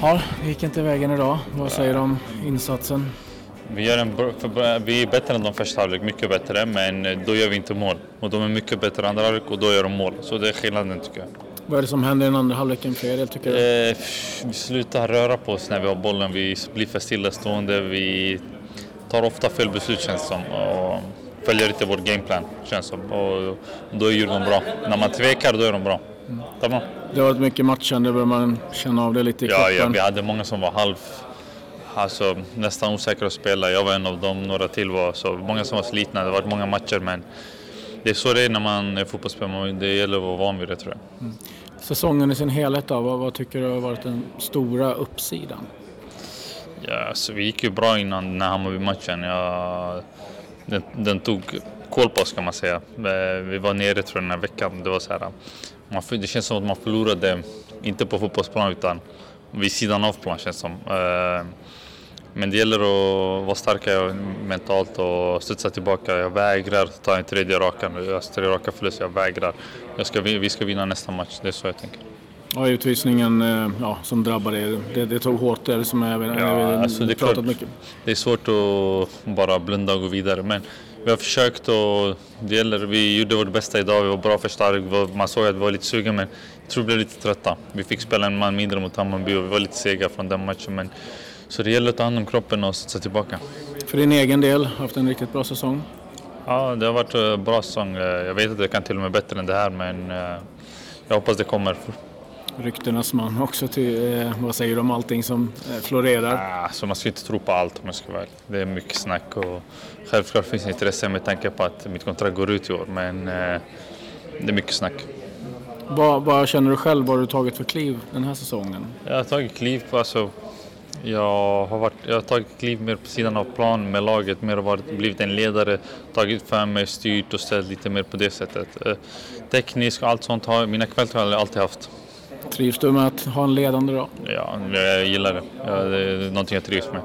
Ja, det gick inte vägen idag. Vad säger du om insatsen? Vi, gör en, vi är bättre än de första halvlek, mycket bättre, men då gör vi inte mål. Och de är mycket bättre andra halvlek och då gör de mål. Så det är skillnaden tycker jag. Vad är det som händer i den andra halvleken för er tycker du? Eh, vi slutar röra på oss när vi har bollen, vi blir för stillastående, vi tar ofta fel beslut känns som. Och följer inte vår gameplan känns som. Och då är Djurgården bra. När man tvekar då är de bra. Mm. Det har varit mycket matchande, börjar man känna av det lite i ja, kroppen? Ja, vi hade många som var halv alltså, nästan osäkra att spela. Jag var en av dem, några till var så. Många som var slitna, det har varit många matcher men det är så det är när man är fotbollsspelare. Det gäller att vara van vid det tror jag. Mm. Säsongen i sin helhet då, vad, vad, tycker du har varit den stora uppsidan? Ja, alltså, vi gick ju bra innan den här Hammarby-matchen. Ja, den, den, tog koll på oss kan man säga. Eh, vi var nere tror jag den här veckan. Det, var så här, man, det känns som att man förlorade, inte på fotbollsplan utan vid sidan av plan känns det som. Eh, men det gäller att vara starka mentalt och studsa tillbaka. Jag vägrar ta en tredje raka nu. Tre raka förluster, jag vägrar. Jag ska, vi ska vinna nästa match, det är så jag tänker. Ja, utvisningen eh, ja, som drabbade er, det, det tog hårt där som jag ja, alltså det pratat klart, mycket. Det är svårt att bara blunda och gå vidare men vi har försökt och det gäller, vi gjorde vårt bästa idag, vi var bra för stark, man såg att vi var lite sugen men jag tror vi blev lite trötta. Vi fick spela en man mindre mot Hammarby och vi var lite sega från den matchen men så det gäller att ta hand om kroppen och sätta tillbaka. För din egen del, haft en riktigt bra säsong? Ja, det har varit en eh, bra säsong. Eh, jag vet att det kan till och med bättre än det här men eh, jag hoppas det kommer. Ryktenas man också. Till, vad säger du om allting som florerar? Alltså man ska inte tro på allt om jag ska vara Det är mycket snack och självklart finns intresse med tanke på att mitt kontrakt går ut i år men det är mycket snack. Vad, vad känner du själv? Vad har du tagit för kliv den här säsongen? Jag har tagit kliv alltså, jag har, varit, jag har tagit kliv mer på sidan av plan med laget, mer varit, blivit en ledare, tagit för mig, styrt och ställt lite mer på det sättet. Eh, tekniskt och allt sånt har mina jag alltid haft. Trivs du med att ha en ledande då? Ja, jag gillar det. Ja, det är någonting jag trivs med.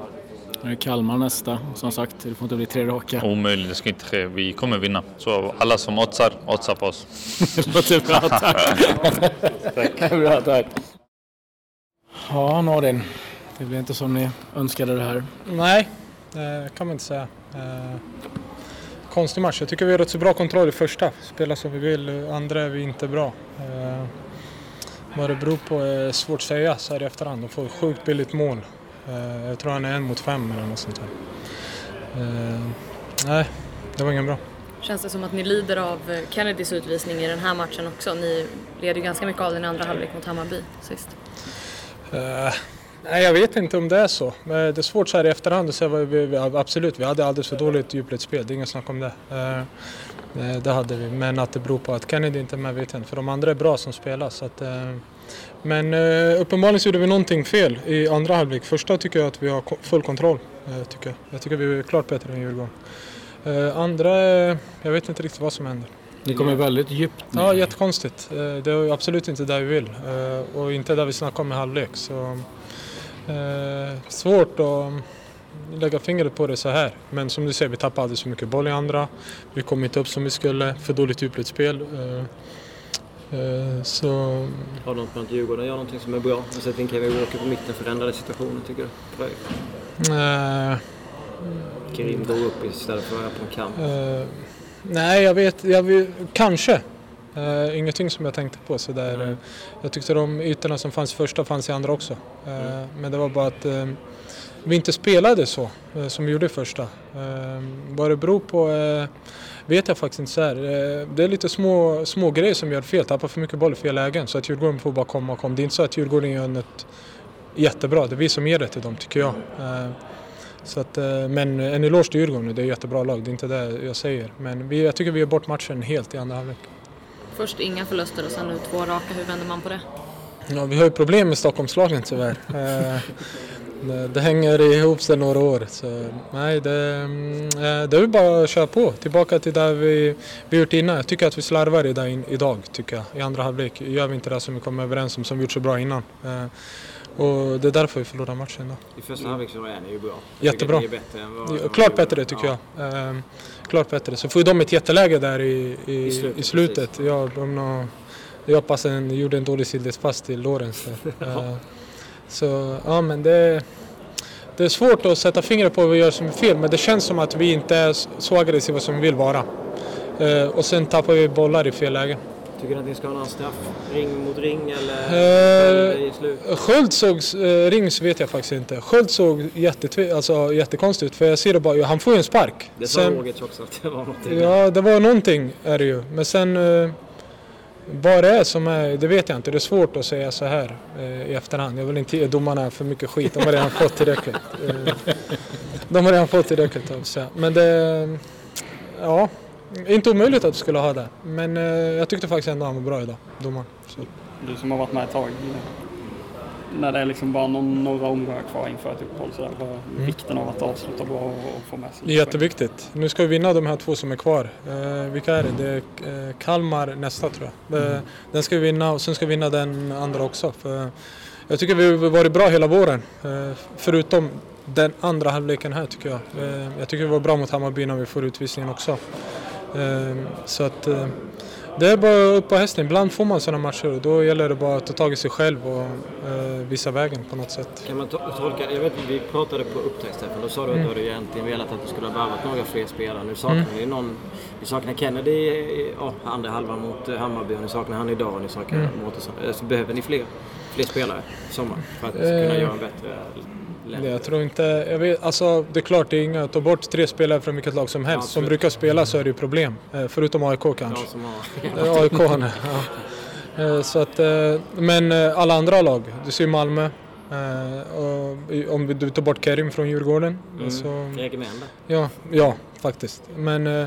Nu är Kalmar nästa, som sagt. Det får inte bli tre raka. Omöjligt, det ska inte ske. Vi kommer vinna. Så alla som oddsar, oddsar på oss. det låter bra, tack. tack. bra, tack. Ja, Nordin. Det blev inte som ni önskade det här. Nej, det kan man inte säga. Eh, konstig match. Jag tycker vi har rätt så bra kontroll i första. Spelar som vi vill, andra är vi inte bra. Eh, vad det beror på är svårt att säga så här i efterhand. De får sjukt billigt mål. Eh, jag tror han är en mot fem eller något sånt där. Nej, det var ingen bra. Känns det som att ni lider av Kennedys utvisning i den här matchen också? Ni leder ju ganska mycket av den andra halvlek mot Hammarby sist. Nej, jag vet inte om det är så. Det är svårt så här i efterhand att säga vad vi, absolut, vi hade alldeles för dåligt djupledsspel, det är inget snack om det. Eh, eh, det hade vi, men att det beror på att Kennedy inte är med vet jag inte, för de andra är bra som spelar. Så att, eh, men uppenbarligen så gjorde vi någonting fel i andra halvlek. Första tycker jag att vi har full kontroll. Tycker jag. jag tycker vi är klart bättre än Djurgården. Andra, jag vet inte riktigt vad som händer. Ni kommer väldigt djupt nu. Ja, jättekonstigt. Det är absolut inte där vi vill och inte där vi snackar om i halvlek. Så Eh, svårt att lägga fingret på det så här. Men som du säger, vi tappade alldeles för mycket boll i andra. Vi kom inte upp som vi skulle, för dåligt djupledsspel. Eh, eh, så... Har något med att Djurgården gör någonting som är bra? Och sätter in Kevin Walker på mitten förändrade situationen tycker du? Eh, Karim går upp istället för att vara på en kant. Eh, nej, jag vet, jag vet kanske. Uh, ingenting som jag tänkte på sådär. Mm. Jag tyckte de ytorna som fanns i första fanns i andra också. Uh, mm. Men det var bara att uh, vi inte spelade så som vi gjorde i första. vad det beror på vet jag faktiskt inte. Så här. det är lite små, små grejer som gör fel, tappar för mycket boll i fel lägen. Så att Djurgården får bara komma och komma. Det är inte så att Djurgården gör något jättebra, det är vi som ger det till dem tycker jag. Så att, men en eloge till Djurgården, det är ett jättebra lag, det är inte det jag säger. Men vi, jag tycker vi gör bort matchen helt i andra halvlek. Först inga förluster och sen nu två raka. Hur vänder man på det? Ja, vi har ju problem med Stockholmslagen tyvärr. Eh, det, det hänger ihop sedan några år. Så, nej, det, eh, det är bara att köra på. Tillbaka till där vi, vi gjort innan. Jag tycker att vi slarvar i det idag, tycker jag. I andra halvlek gör vi inte det som vi kom överens om, som vi gjort så bra innan. Och det är därför vi förlorar matchen. Då. I första halvlek så är ni ju bra. Jättebra. Ni är bättre än vad, ja, klart bättre tycker ja. jag. Ehm, klart bättre. Så får ju de ett jätteläge där i, i, I slutet. I slutet. Ja, de, jag passade en, gjorde en dålig sidledspass till Lorenz. uh, Så ja, men det, det är svårt att sätta fingret på vad vi gör som är fel, men det känns som att vi inte är så aggressiva som vi vill vara. Eh, och sen tappar vi bollar i fel läge. Tycker du att ni ska ha någon straff? Ring mot ring eller i slut? Sköld såg, eh, Rings vet jag faktiskt inte. Sköld såg jättetve, alltså, jättekonstigt ut för jag ser det bara, han får ju en spark. Det sa Rogic också att det var någonting. Ja, det var någonting är det ju. Men sen eh, vad det är som är, det vet jag inte. Det är svårt att säga så här eh, i efterhand. Jag vill inte ge domarna för mycket skit. De har redan fått tillräckligt. Eh, de har redan fått tillräckligt av sig. Men det, ja, inte omöjligt att du skulle ha det. Men eh, jag tyckte faktiskt ändå han var bra idag, domaren. Så. Du som har varit med ett tag. När det är liksom bara någon, några omgångar kvar inför ett uppehåll så där, är vikten av att avsluta bra och, och få med sig jätteviktigt. Nu ska vi vinna de här två som är kvar. Eh, vilka är det? Det är eh, Kalmar nästa tror jag. Eh, Den ska vi vinna och sen ska vi vinna den andra också. För jag tycker vi har varit bra hela våren. Eh, förutom den andra halvleken här tycker jag. Eh, jag tycker vi var bra mot Hammarby när vi får utvisningen också. Eh, så att eh, det är bara upp på hästen. Ibland får man sådana matcher och då gäller det bara att ta tag i sig själv och eh, visa vägen på något sätt. Kan man to- tolka, jag vet vi pratade på upptäcktsträffen, då sa du att Mm. du hade egentligen velat att du skulle ha värvat några fler spelare. Nu saknar ni någon, ni saknar Kennedy i ja, andra halvan mot eh, Hammarby och ni saknar han idag och ni saknar Mm. Mårtensson. Eh, Så behöver ni fler, fler spelare i sommar för att kunna göra en bättre länder? Jag tror inte, jag vet, alltså det är klart det är inga, ta bort tre spelare från vilket lag som helst. som absolut. brukar spela så är det ju problem. Eh, Förutom AIK kanske. Ja, som AIK ja. Eh, Så att, eh, men alla andra lag, du ser Malmö. och Om du tar bort Kerim från Djurgården. Så, Mm. Regemän ja, ja, faktiskt. Men,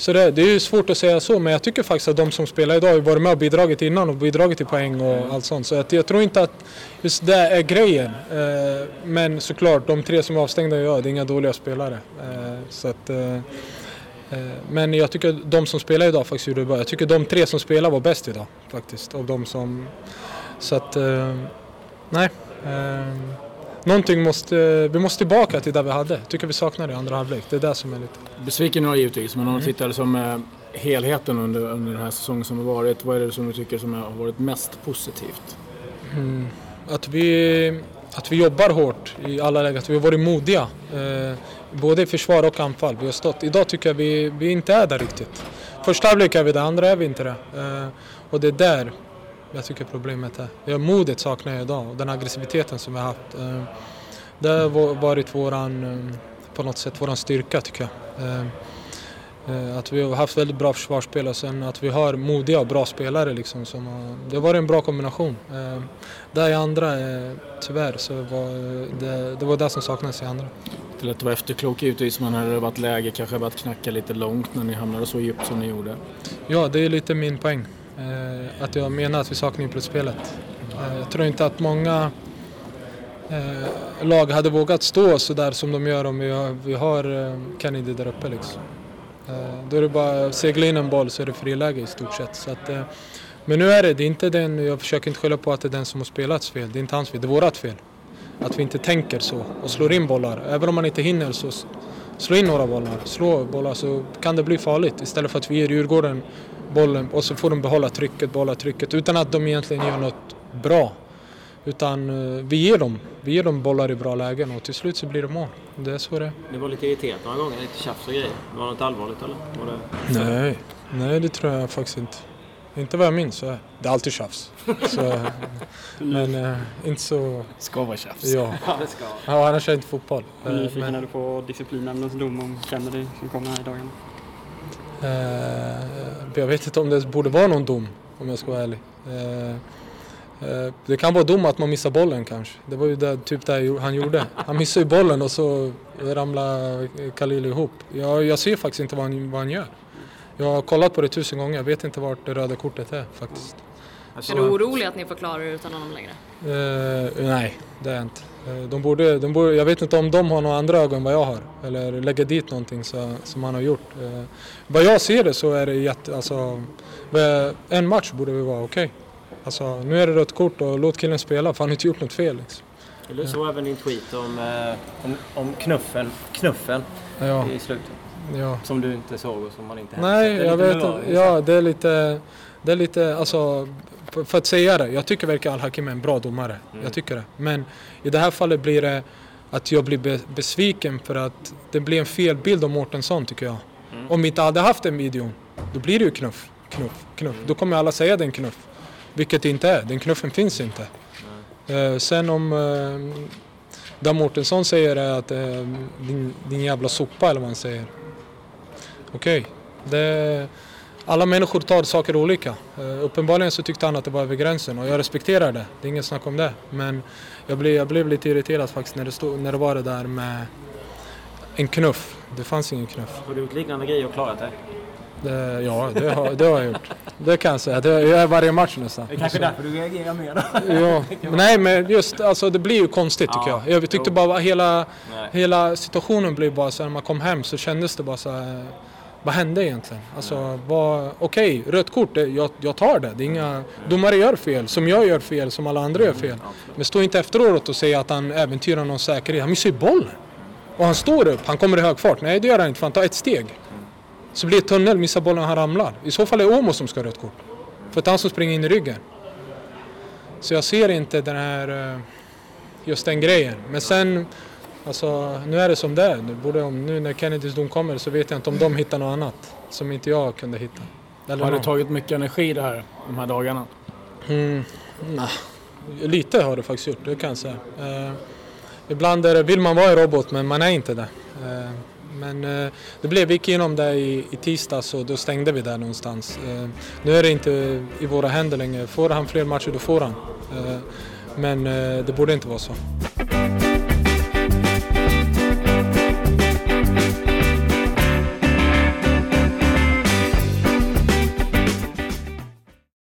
så det, det är ju svårt att säga så, men jag tycker faktiskt att de som spelar idag har varit med och bidragit innan och bidragit till poäng och allt sånt. Så att jag tror inte att just det är grejen. Eh, Men såklart, de tre som är avstängda, ja, det är inga dåliga spelare. Eh, Så att, eh, men jag tycker att de som spelar idag faktiskt gjorde det bra. Jag tycker de tre som spelar var bäst idag faktiskt. Av de som... Så att, nej. Någonting måste, vi måste tillbaka till där vi hade. Jag tycker vi saknar det i andra halvlek. Det är det som är lite... Besviken är givetvis, men om du tittar som eh, helheten under, under den här säsongen som har varit, vad är det som du tycker som har varit mest positivt? Att vi, att vi jobbar hårt i alla lägen, att vi har varit modiga. Eh, både i försvar och anfall. Vi har stått. Idag tycker jag vi, vi inte är där riktigt. Första halvlek är vi det, andra är vi inte det. Eh, och det är där jag tycker problemet är. Ja, modet saknar jag idag och den aggressiviteten som vi har haft. Eh, det har va- varit våran, eh, på något sätt våran styrka tycker jag. Eh, Att vi har haft väldigt bra försvarsspel och sen att vi har modiga och bra spelare. Liksom, som har, det har varit en bra kombination. Eh, Där i andra, eh, tyvärr, så var det, det var det som saknades i andra. Det är lätt att vara efterklok givetvis, men hade det varit läge kanske börjat knacka lite långt när ni hamnade så djupt som ni gjorde. Ja, det är lite min poäng. Eh, att jag menar att vi saknar inplusspelet. Eh, jag tror inte att många eh, lag hade vågat stå så där som de gör om vi har, vi har eh, Kennedy där uppe. Liksom. Eh, då är det bara att segla in en boll så är det friläge i stort sett. Så att, eh, men nu är det, det är inte den, jag försöker inte skylla på att det är den som har spelats fel. Det är inte hans fel, det är vårat fel. Att vi inte tänker så och slår in bollar. Även om man inte hinner så slå in några bollar, slå bollar så kan det bli farligt. Istället för att vi ger Djurgården bollen och så får de behålla trycket, behålla trycket utan att de egentligen gör något bra. Utan eh, vi ger dem, vi ger dem bollar i bra lägen och till slut så blir det mål. Det är så det är. Ni var lite irriterat några gånger, lite tjafs och grejer. Var det något allvarligt eller? Var det... Nej, nej det tror jag faktiskt inte. Inte vad jag minns det. Det är alltid tjafs. Så, men eh, inte så... Ska vara tjafs. Ja, Ja, det ska ja annars är det inte fotboll. Hur Eh, nyfiken men- är du på disciplinnämndens dom om Kennedy som kommer här i dagarna? Eh, jag vet inte om det borde vara någon dom om jag ska vara ärlig. Eh, eh, det kan vara dom att man missar bollen kanske. Det var ju det, typ det han gjorde. Han missade ju bollen och så ramlade Khalil ihop. Jag, jag ser faktiskt inte vad han, vad han gör. Jag har kollat på det tusen gånger. Jag vet inte vart det röda kortet är faktiskt. Är du orolig att ni får klara er utan honom längre? Eh, nej, det är jag inte. Eh, de borde, de borde, jag vet inte om de har några andra ögon än vad jag har. Eller lägger dit någonting så, som han har gjort. Eh, vad jag ser det så är det jätte... Alltså, eh, en match borde vi vara okej. Alltså, nu är det rött kort och låt killen spela för han har inte gjort något fel. Liksom. Du såg även din tweet om, eh, om, om knuffen, knuffen Ja, i slutet. ja. Som du inte såg och som man inte Nej, Det är jag vet inte. Ja, det är lite... Det är lite, alltså, för, för att säga det, jag tycker verkligen Al-Hakim är en bra domare. Mm. Jag tycker det. Men i det här fallet blir det att jag blir be, besviken för att det blir en fel bild av Mårtensson tycker jag. Mm. Om vi inte hade haft den videon, då blir det ju knuff, knuff, knuff. Då kommer alla säga den knuff. Vilket det inte är, den knuffen finns inte. Eh, sen om eh, där Mårtensson säger att eh, din, din jävla sopa eller vad han säger. Okej, det alla människor tar saker olika. Uh, uppenbarligen så tyckte han att det var över gränsen och jag respekterar det. Det är inget snack om det. Men jag blev, jag blev lite irriterad faktiskt när det, stod, när det var det där med en knuff. Det fanns ingen knuff. Har du gjort liknande grejer och klarat det? Det, ja, det har, det har jag gjort. Det kan jag säga. Det jag gör varje match nästan. Det är kanske därför du reagerar mer då? Ja, nej men just alltså det blir ju konstigt tycker Ja, jag. Jag tyckte jo. bara hela, Nej. hela situationen blev bara så här, när man kom hem så kändes det bara så här, vad hände egentligen? Alltså, vad- okej, rött kort, det, jag, jag tar det. det är inga, domare gör fel, som jag gör fel, som alla andra gör fel. Men stå inte efteråt och säga att han äventyrar någon säkerhet. Han missar ju bollen. Och han står upp, han kommer i hög fart. Nej det gör han inte, för han tar ett steg. Så blir det tunnel, missar bollen och han ramlar. I så fall är det Åmo som ska ha rött kort. För det är han som springer in i ryggen. Så jag ser inte den här, eh, just den grejen. Men sen, alltså nu är det som det är. Nu, borde de, nu när Kennedys dom kommer så vet jag inte om de hittar något annat som inte jag kunde hitta. Eller Har det någon. tagit mycket energi det här, de här dagarna? Mm, nah. Lite har det faktiskt gjort, det kan jag säga. Eh, ibland är det, vill man vara en robot men man är inte det. Eh, men eh, det blev, vi gick igenom det i, i tisdags och då stängde vi där någonstans. Eh, nu är det inte i våra händer längre. Får han fler matcher då får han. Eh, men eh, det borde inte vara så.